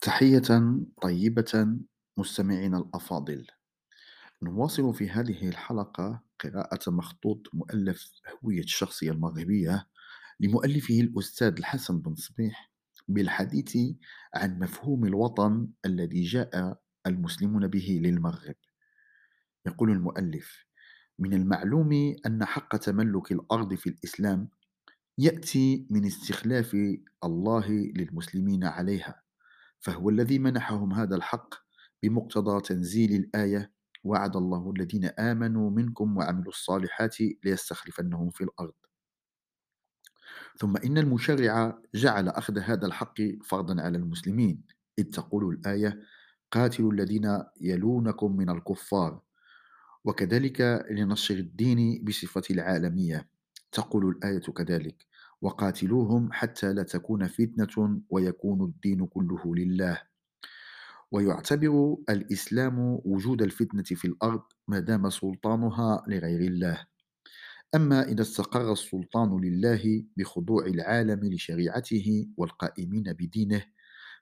تحية طيبة مستمعينا الأفاضل. نواصل في هذه الحلقة قراءة مخطوط مؤلف هوية الشخصية المغربية لمؤلفه الأستاذ الحسن بن صبيح بالحديث عن مفهوم الوطن الذي جاء المسلمون به للمغرب. يقول المؤلف من المعلوم أن حق تملك الأرض في الإسلام يأتي من استخلاف الله للمسلمين عليها فهو الذي منحهم هذا الحق بمقتضى تنزيل الآية وعد الله الذين آمنوا منكم وعملوا الصالحات ليستخلفنهم في الأرض. ثم إن المشرع جعل أخذ هذا الحق فرضا على المسلمين إذ تقول الآية قاتلوا الذين يلونكم من الكفار وكذلك لنشر الدين بصفة العالمية تقول الآية كذلك وقاتلوهم حتى لا تكون فتنة ويكون الدين كله لله. ويعتبر الإسلام وجود الفتنة في الأرض ما دام سلطانها لغير الله. أما إذا استقر السلطان لله بخضوع العالم لشريعته والقائمين بدينه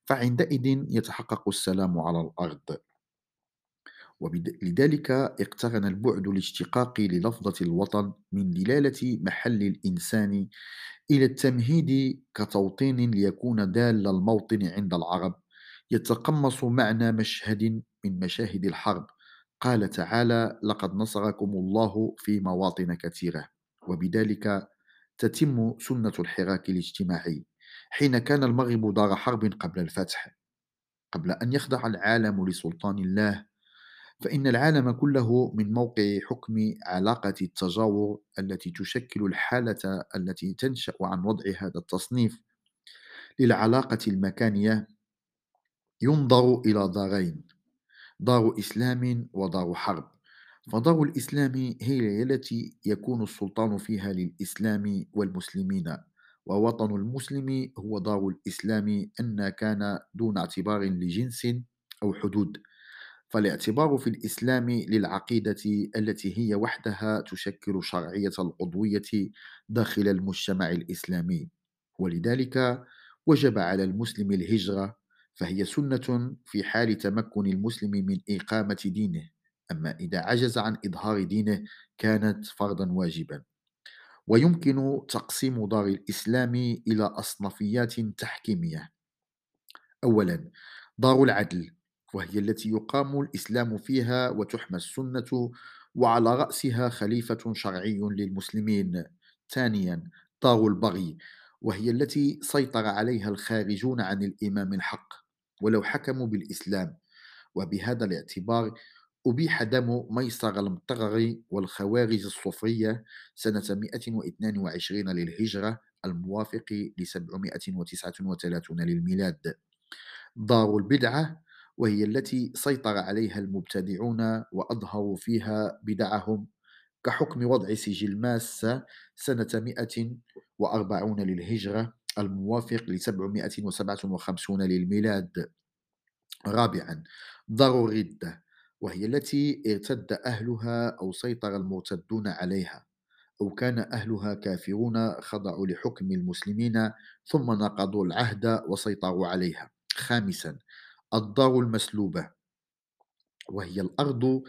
فعندئذ يتحقق السلام على الأرض. ولذلك اقترن البعد الاشتقاقي للفظة الوطن من دلالة محل الإنسان إلى التمهيد كتوطين ليكون دال الموطن عند العرب يتقمص معنى مشهد من مشاهد الحرب. قال تعالى لقد نصركم الله في مواطن كثيرة وبذلك تتم سنة الحراك الاجتماعي حين كان المغرب دار حرب قبل الفتح قبل أن يخضع العالم لسلطان الله فإن العالم كله من موقع حكم علاقة التجاور التي تشكل الحالة التي تنشأ عن وضع هذا التصنيف للعلاقة المكانية ينظر إلى دارين دار إسلام ودار حرب. فدار الإسلام هي التي يكون السلطان فيها للإسلام والمسلمين ووطن المسلم هو دار الإسلام أن كان دون اعتبار لجنس أو حدود. فالاعتبار في الإسلام للعقيدة التي هي وحدها تشكل شرعية العضوية داخل المجتمع الإسلامي. ولذلك وجب على المسلم الهجرة فهي سنة في حال تمكن المسلم من إقامة دينه. أما إذا عجز عن إظهار دينه كانت فرضا واجبا. ويمكن تقسيم دار الإسلام إلى أصنافيات تحكيمية. أولا دار العدل. وهي التي يقام الإسلام فيها وتحمى السنة وعلى رأسها خليفة شرعي للمسلمين. ثانيا دار البغي وهي التي سيطر عليها الخارجون عن الإمام الحق ولو حكموا بالإسلام. وبهذا الاعتبار أبيح دم ميسر المطغري والخوارج الصفرية سنة 122 للهجرة الموافق ل 739 للميلاد. دار البدعة وهي التي سيطر عليها المبتدعون وأظهروا فيها بدعهم كحكم وضع سجل ماسة سنة 140 للهجرة الموافق ل 757 للميلاد. رابعا دار الردة وهي التي ارتد أهلها أو سيطر المرتدون عليها أو كان أهلها كافرون خضعوا لحكم المسلمين ثم نقضوا العهد وسيطروا عليها. خامسا الدار المسلوبة وهي الأرض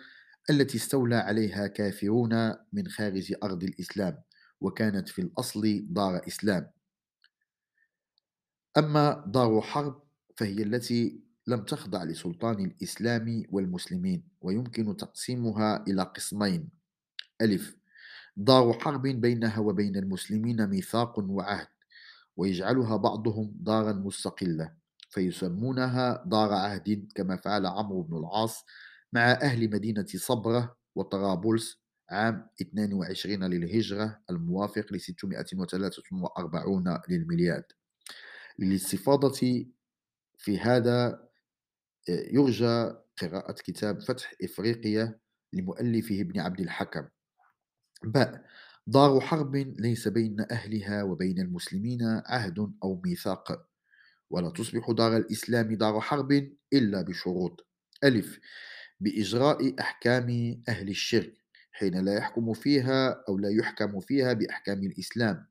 التي استولى عليها كافرون من خارج أرض الإسلام وكانت في الأصل دار إسلام. أما دار حرب فهي التي لم تخضع لسلطان الإسلام والمسلمين ويمكن تقسيمها إلى قسمين. ألف دار حرب بينها وبين المسلمين ميثاق وعهد ويجعلها بعضهم دارا مستقلة. فيسمونها دار عهد كما فعل عمرو بن العاص مع أهل مدينة صبرة وطرابلس عام 22 للهجرة الموافق ل 643 للميلاد. للاستفاضة في هذا يرجى قراءة كتاب فتح إفريقيا لمؤلفه ابن عبد الحكم. باء دار حرب ليس بين أهلها وبين المسلمين عهد أو ميثاق. ولا تصبح دار الإسلام دار حرب إلا بشروط. ألف بإجراء أحكام أهل الشرك حين لا يحكم فيها أو لا يحكم فيها بأحكام الإسلام.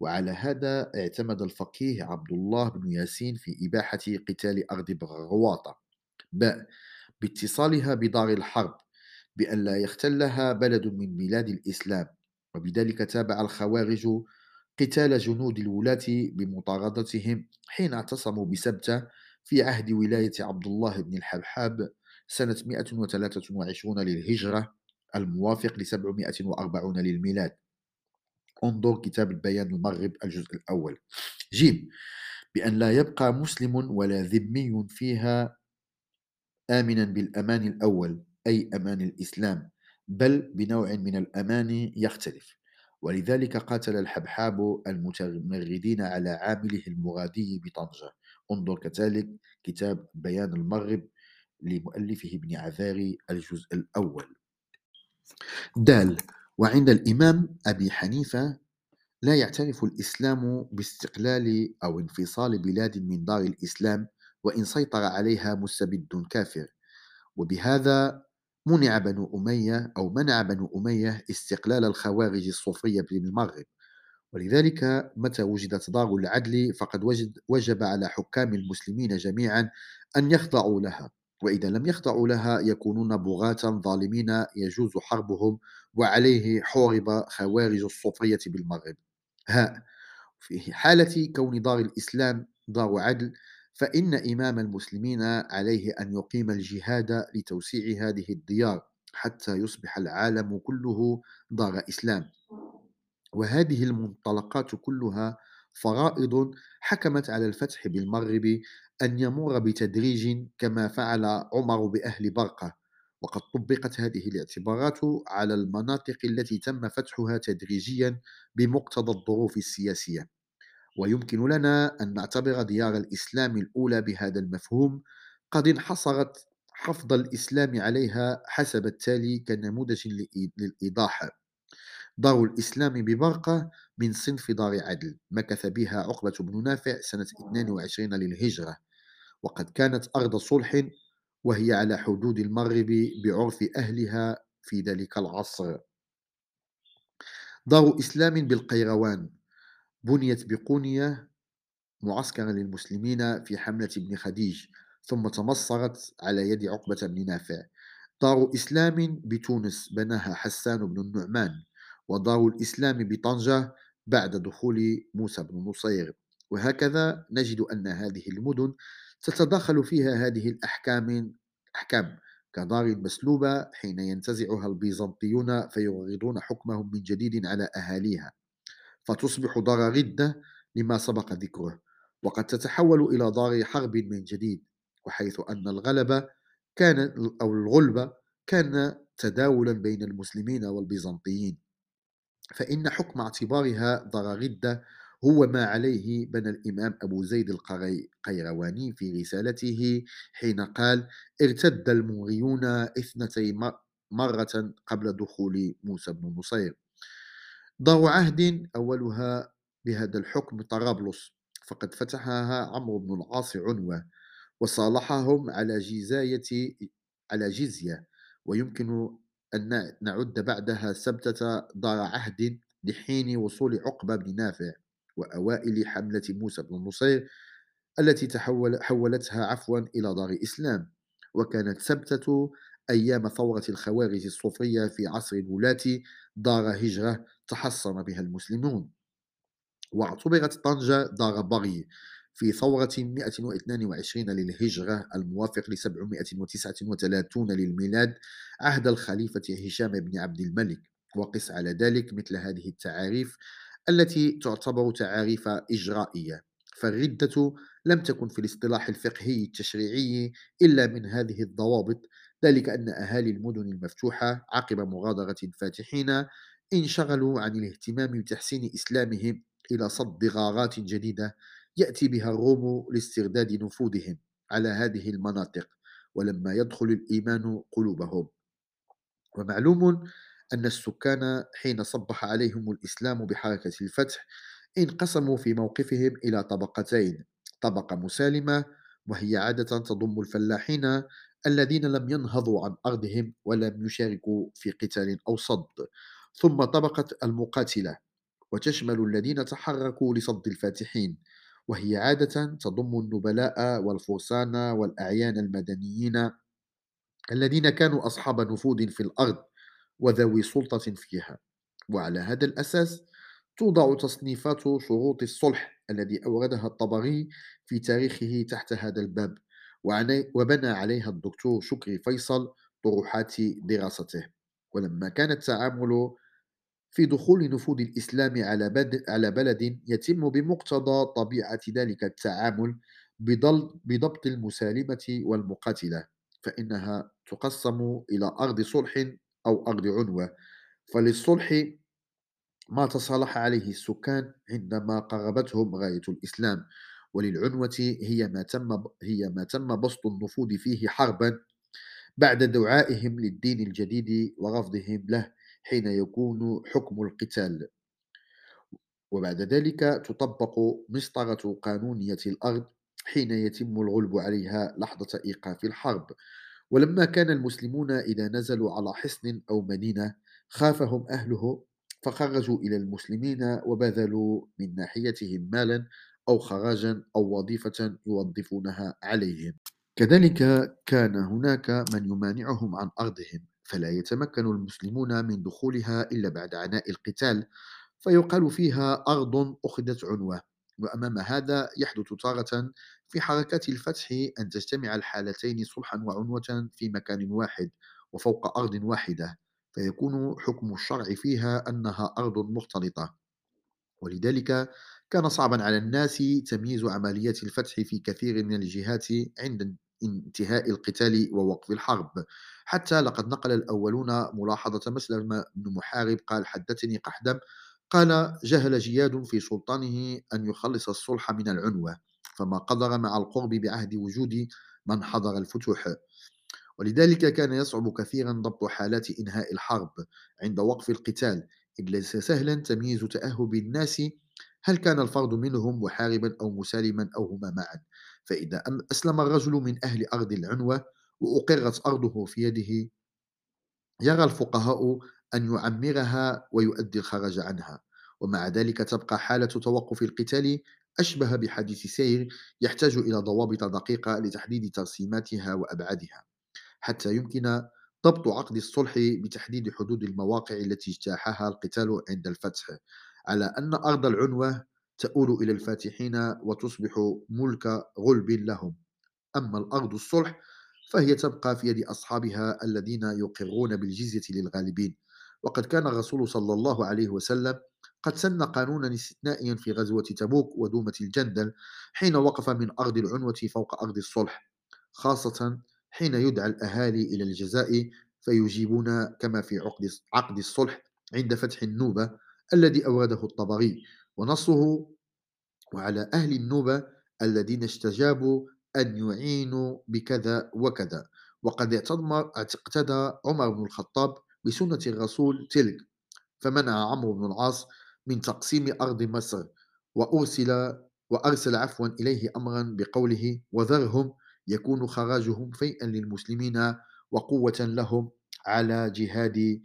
وعلى هذا اعتمد الفقيه عبد الله بن ياسين في إباحة قتال أرض بغواطة باء باتصالها بدار الحرب بأن لا يختلها بلد من بلاد الإسلام وبذلك تابع الخوارج قتال جنود الولاة بمطاردتهم حين اعتصموا بسبتة في عهد ولاية عبد الله بن الحبحاب سنة 123 للهجرة الموافق ل 740 للميلاد. انظر كتاب البيان المغرب الجزء الأول. جيم. بأن لا يبقى مسلم ولا ذمي فيها آمنا بالأمان الأول أي أمان الإسلام بل بنوع من الأمان يختلف. ولذلك قاتل الحبحاب المتمردين على عامله المغادي بطنجة. انظر كذلك كتاب بيان المغرب لمؤلفه ابن عذاري الجزء الأول. دال وعند الإمام أبي حنيفة لا يعترف الإسلام باستقلال أو انفصال بلاد من دار الإسلام وإن سيطر عليها مستبد كافر. وبهذا منع بنو أمية أو منع بنو أمية استقلال الخوارج الصوفية بالمغرب ولذلك متى وجدت دار العدل فقد وجد وجب على حكام المسلمين جميعا أن يخضعوا لها. وإذا لم يخضعوا لها يكونون بغاة ظالمين يجوز حربهم وعليه حورب خوارج الصوفية بالمغرب. ها في حالة كون دار الإسلام دار عدل فإن إمام المسلمين عليه أن يقيم الجهاد لتوسيع هذه الديار حتى يصبح العالم كله دار إسلام. وهذه المنطلقات كلها فرائض حكمت على الفتح بالمغرب أن يمر بتدريج كما فعل عمر بأهل برقة. وقد طبقت هذه الاعتبارات على المناطق التي تم فتحها تدريجيا بمقتضى الظروف السياسية. ويمكن لنا أن نعتبر ديار الإسلام الأولى بهذا المفهوم قد انحصرت حفظ الإسلام عليها حسب التالي كنموذج للإيضاح. دار الإسلام ببرقة من صنف دار عدل مكث بها عقبة بن نافع سنة 22 للهجرة. وقد كانت أرض صلح وهي على حدود المغرب بعرف أهلها في ذلك العصر. دار إسلام بالقيروان بنيت بقونية معسكرا للمسلمين في حملة ابن خديج ثم تمصرت على يد عقبة بن نافع. دار إسلام بتونس بناها حسان بن النعمان ودار الإسلام بطنجة بعد دخول موسى بن نصير. وهكذا نجد أن هذه المدن تتداخل فيها هذه الأحكام أحكام كدار مسلوبة حين ينتزعها البيزنطيون فيغرضون حكمهم من جديد على أهاليها. فتصبح دار ردة لما سبق ذكره وقد تتحول إلى دار حرب من جديد وحيث أن الغلبة كان أو الغلبة كان تداولا بين المسلمين والبيزنطيين. فإن حكم اعتبارها دار ردة هو ما عليه بنى الإمام أبو زيد القيرواني في رسالته حين قال ارتد المغيون اثنتي مرة قبل دخول موسى بن نصير دار عهد أولها بهذا الحكم طرابلس فقد فتحها عمرو بن العاص عنوة وصالحهم على جزاية على جزية ويمكن أن نعد بعدها سبتة دار عهد لحين وصول عقبة بن نافع وأوائل حملة موسى بن نصير التي تحول حولتها عفوا إلى دار إسلام وكانت سبتة أيام ثورة الخوارج الصوفية في عصر الولاة دار هجرة تحصن بها المسلمون. واعتبرت طنجة دار بغي في ثورة 122 للهجرة الموافق ل 739 للميلاد عهد الخليفة هشام بن عبد الملك. وقس على ذلك مثل هذه التعاريف التي تعتبر تعاريف إجرائية. فالردة لم تكن في الاصطلاح الفقهي التشريعي إلا من هذه الضوابط ذلك أن أهالي المدن المفتوحة عقب مغادرة الفاتحين انشغلوا عن الاهتمام بتحسين إسلامهم إلى صد غارات جديدة يأتي بها الروم لاسترداد نفوذهم على هذه المناطق ولما يدخل الإيمان قلوبهم. ومعلوم أن السكان حين صبح عليهم الإسلام بحركة الفتح انقسموا في موقفهم إلى طبقتين طبقة مسالمة وهي عادة تضم الفلاحين الذين لم ينهضوا عن أرضهم ولم يشاركوا في قتال أو صد. ثم طبقة المقاتلة وتشمل الذين تحركوا لصد الفاتحين وهي عادة تضم النبلاء والفرسان والأعيان المدنيين الذين كانوا أصحاب نفوذ في الأرض وذوي سلطة فيها. وعلى هذا الأساس توضع تصنيفات شروط الصلح الذي أوردها الطبري في تاريخه تحت هذا الباب. وبنى عليها الدكتور شكري فيصل طروحات دراسته. ولما كان التعامل في دخول نفوذ الإسلام على, على بلد يتم بمقتضى طبيعة ذلك التعامل بضبط المسالمة والمقاتلة فإنها تقسم إلى أرض صلح أو أرض عنوة فللصلح ما تصالح عليه السكان عندما قربتهم غاية الإسلام. وللعنوة هي ما تم هي ما تم بسط النفوذ فيه حربا بعد دعائهم للدين الجديد ورفضهم له حين يكون حكم القتال. وبعد ذلك تطبق مسطرة قانونية الأرض حين يتم الغلب عليها لحظة إيقاف الحرب. ولما كان المسلمون إذا نزلوا على حصن أو مدينة خافهم أهله فخرجوا إلى المسلمين وبذلوا من ناحيتهم مالا أو خراجا أو وظيفة يوظفونها عليهم. كذلك كان هناك من يمانعهم عن أرضهم فلا يتمكن المسلمون من دخولها إلا بعد عناء القتال فيقال فيها أرض أخذت عنوة. وأمام هذا يحدث تارة في حركات الفتح أن تجتمع الحالتين صلحا وعنوة في مكان واحد وفوق أرض واحدة فيكون حكم الشرع فيها أنها أرض مختلطة ولذلك كان صعبا على الناس تمييز عمليات الفتح في كثير من الجهات عند انتهاء القتال ووقف الحرب. حتى لقد نقل الأولون ملاحظة مسلم بن محارب قال حدثني قحدم قال جهل جياد في سلطانه أن يخلص الصلح من العنوة فما قدر مع القرب بعهد وجود من حضر الفتوح ولذلك كان يصعب كثيرا ضبط حالات إنهاء الحرب عند وقف القتال إذ ليس سهلا تمييز تأهب الناس هل كان الفرد منهم محاربا أو مسالما أو هما معا؟ فإذا أسلم الرجل من أهل أرض العنوة وأقرت أرضه في يده. يرى الفقهاء أن يعمرها ويؤدي الخرج عنها ومع ذلك تبقى حالة توقف القتال أشبه بحديث سير يحتاج إلى ضوابط دقيقة لتحديد ترسيماتها وأبعادها. حتى يمكن ضبط عقد الصلح بتحديد حدود المواقع التي اجتاحها القتال عند الفتح على أن أرض العنوة تؤول إلى الفاتحين وتصبح ملك غلب لهم. أما الأرض الصلح فهي تبقى في يد أصحابها الذين يقرون بالجزية للغالبين. وقد كان الرسول صلى الله عليه وسلم قد سن قانونا استثنائيا في غزوة تبوك ودومة الجندل حين وقف من أرض العنوة فوق أرض الصلح خاصة حين يدعى الأهالي إلى الجزاء فيجيبون كما في عقد عقد الصلح عند فتح النوبة الذي أورده الطبري. ونصه وعلى أهل النوبة الذين استجابوا أن يعينوا بكذا وكذا. وقد اقتدى عمر بن الخطاب بسنة الرسول تلك. فمنع عمرو بن العاص من تقسيم أرض مصر وأرسل وأرسل عفوا إليه أمرا بقوله وذرهم يكون خراجهم فيئا للمسلمين وقوة لهم على جهاد